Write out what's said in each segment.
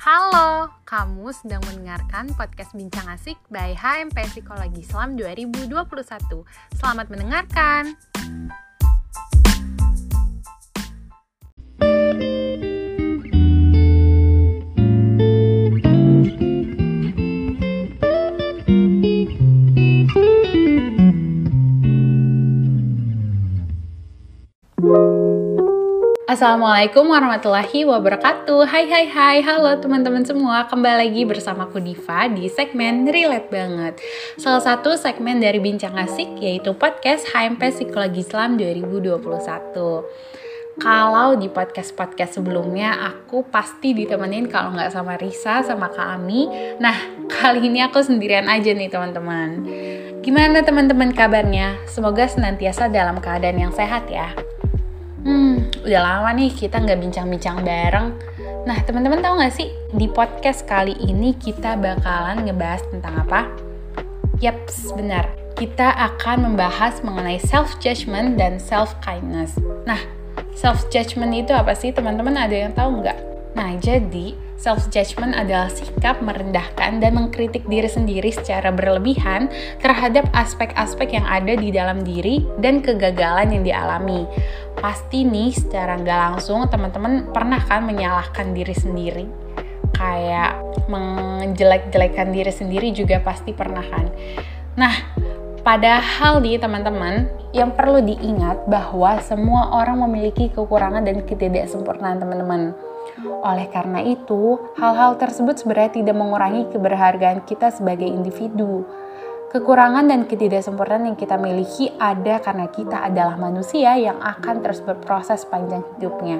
Halo, kamu sedang mendengarkan podcast Bincang Asik by HMP Psikologi Islam 2021. Selamat mendengarkan. Assalamualaikum warahmatullahi wabarakatuh Hai hai hai, halo teman-teman semua Kembali lagi bersama aku Diva di segmen Relate Banget Salah satu segmen dari Bincang Asik yaitu podcast HMP Psikologi Islam 2021 kalau di podcast-podcast sebelumnya aku pasti ditemenin kalau nggak sama Risa sama Kak Ami. Nah, kali ini aku sendirian aja nih teman-teman. Gimana teman-teman kabarnya? Semoga senantiasa dalam keadaan yang sehat ya. Hmm, udah lama nih kita nggak bincang-bincang bareng. Nah, teman-teman tahu nggak sih di podcast kali ini kita bakalan ngebahas tentang apa? Yaps, benar. Kita akan membahas mengenai self judgment dan self kindness. Nah, self judgment itu apa sih, teman-teman? Ada yang tahu nggak? Nah, jadi Self-judgment adalah sikap merendahkan dan mengkritik diri sendiri secara berlebihan terhadap aspek-aspek yang ada di dalam diri dan kegagalan yang dialami. Pasti nih secara nggak langsung teman-teman pernah kan menyalahkan diri sendiri? Kayak menjelek-jelekan diri sendiri juga pasti pernah kan? Nah, Padahal nih teman-teman, yang perlu diingat bahwa semua orang memiliki kekurangan dan ketidaksempurnaan teman-teman. Oleh karena itu, hal-hal tersebut sebenarnya tidak mengurangi keberhargaan kita sebagai individu. Kekurangan dan ketidaksempurnaan yang kita miliki ada karena kita adalah manusia yang akan terus berproses panjang hidupnya.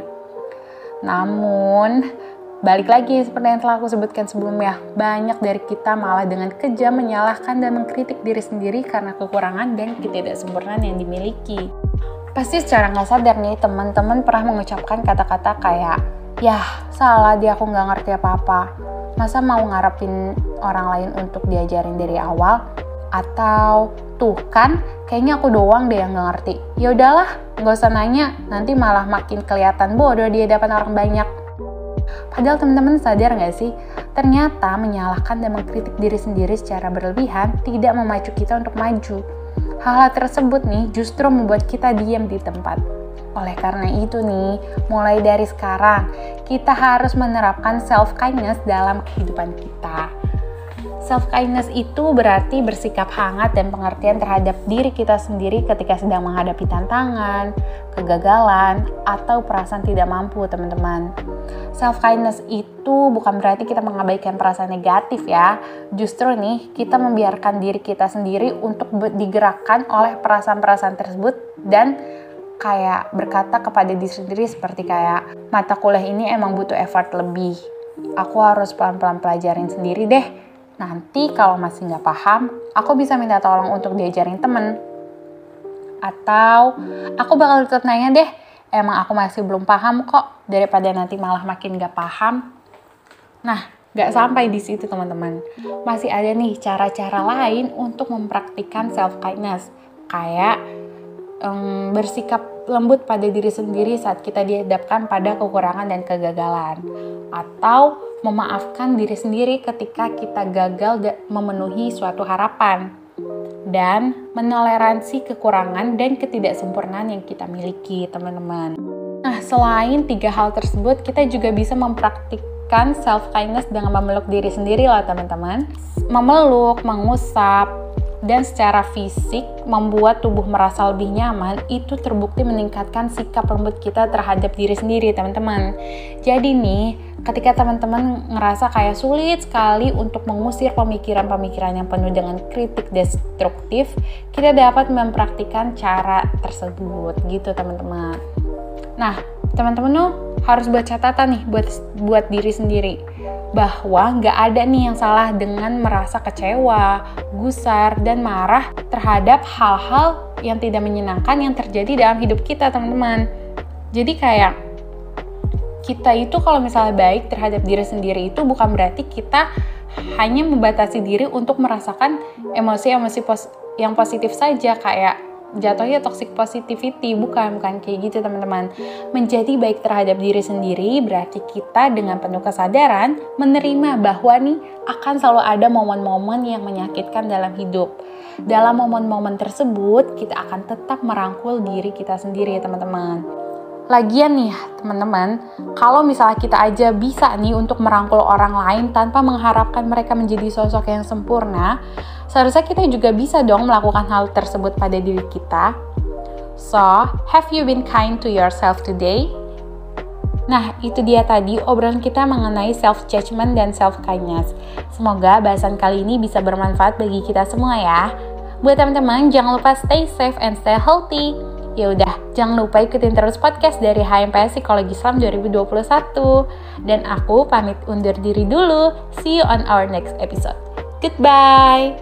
Namun, balik lagi seperti yang telah aku sebutkan sebelumnya, banyak dari kita malah dengan kejam menyalahkan dan mengkritik diri sendiri karena kekurangan dan ketidaksempurnaan yang dimiliki. Pasti secara nggak sadar nih teman-teman pernah mengucapkan kata-kata kayak Yah, salah dia aku nggak ngerti apa-apa. Masa mau ngarepin orang lain untuk diajarin dari awal? Atau tuh kan, kayaknya aku doang deh yang nggak ngerti. Ya udahlah, nggak usah nanya, nanti malah makin kelihatan bodoh di hadapan orang banyak. Padahal teman-teman sadar nggak sih, ternyata menyalahkan dan mengkritik diri sendiri secara berlebihan tidak memacu kita untuk maju. Hal-hal tersebut nih justru membuat kita diam di tempat oleh karena itu nih, mulai dari sekarang kita harus menerapkan self kindness dalam kehidupan kita. Self kindness itu berarti bersikap hangat dan pengertian terhadap diri kita sendiri ketika sedang menghadapi tantangan, kegagalan, atau perasaan tidak mampu, teman-teman. Self kindness itu bukan berarti kita mengabaikan perasaan negatif ya. Justru nih, kita membiarkan diri kita sendiri untuk digerakkan oleh perasaan-perasaan tersebut dan kayak berkata kepada diri sendiri seperti kayak mata kuliah ini emang butuh effort lebih. Aku harus pelan-pelan pelajarin sendiri deh. Nanti kalau masih nggak paham, aku bisa minta tolong untuk diajarin temen. Atau aku bakal tetap nanya deh, emang aku masih belum paham kok, daripada nanti malah makin nggak paham. Nah, nggak sampai di situ teman-teman. Masih ada nih cara-cara lain untuk mempraktikkan self-kindness. Kayak um, bersikap lembut pada diri sendiri saat kita dihadapkan pada kekurangan dan kegagalan, atau memaafkan diri sendiri ketika kita gagal memenuhi suatu harapan, dan menoleransi kekurangan dan ketidaksempurnaan yang kita miliki, teman-teman. Nah, selain tiga hal tersebut, kita juga bisa mempraktikkan self kindness dengan memeluk diri sendiri lah, teman-teman. Memeluk, mengusap, dan secara fisik membuat tubuh merasa lebih nyaman itu terbukti meningkatkan sikap lembut kita terhadap diri sendiri teman-teman. Jadi nih ketika teman-teman ngerasa kayak sulit sekali untuk mengusir pemikiran-pemikiran yang penuh dengan kritik destruktif kita dapat mempraktikkan cara tersebut gitu teman-teman. Nah teman-teman tuh harus buat catatan nih buat buat diri sendiri bahwa nggak ada nih yang salah dengan merasa kecewa, gusar, dan marah terhadap hal-hal yang tidak menyenangkan yang terjadi dalam hidup kita, teman-teman. Jadi kayak kita itu kalau misalnya baik terhadap diri sendiri itu bukan berarti kita hanya membatasi diri untuk merasakan emosi-emosi pos yang positif saja kayak jatuhnya toxic positivity bukan bukan kayak gitu teman-teman. Menjadi baik terhadap diri sendiri berarti kita dengan penuh kesadaran menerima bahwa nih akan selalu ada momen-momen yang menyakitkan dalam hidup. Dalam momen-momen tersebut kita akan tetap merangkul diri kita sendiri teman-teman Lagian nih teman-teman, kalau misalnya kita aja bisa nih untuk merangkul orang lain tanpa mengharapkan mereka menjadi sosok yang sempurna, seharusnya kita juga bisa dong melakukan hal tersebut pada diri kita. So, have you been kind to yourself today? Nah, itu dia tadi obrolan kita mengenai self-judgment dan self-kindness. Semoga bahasan kali ini bisa bermanfaat bagi kita semua ya. Buat teman-teman, jangan lupa stay safe and stay healthy. Ya udah, jangan lupa ikutin terus podcast dari HMPS Psikologi Islam 2021. Dan aku pamit undur diri dulu. See you on our next episode. Goodbye.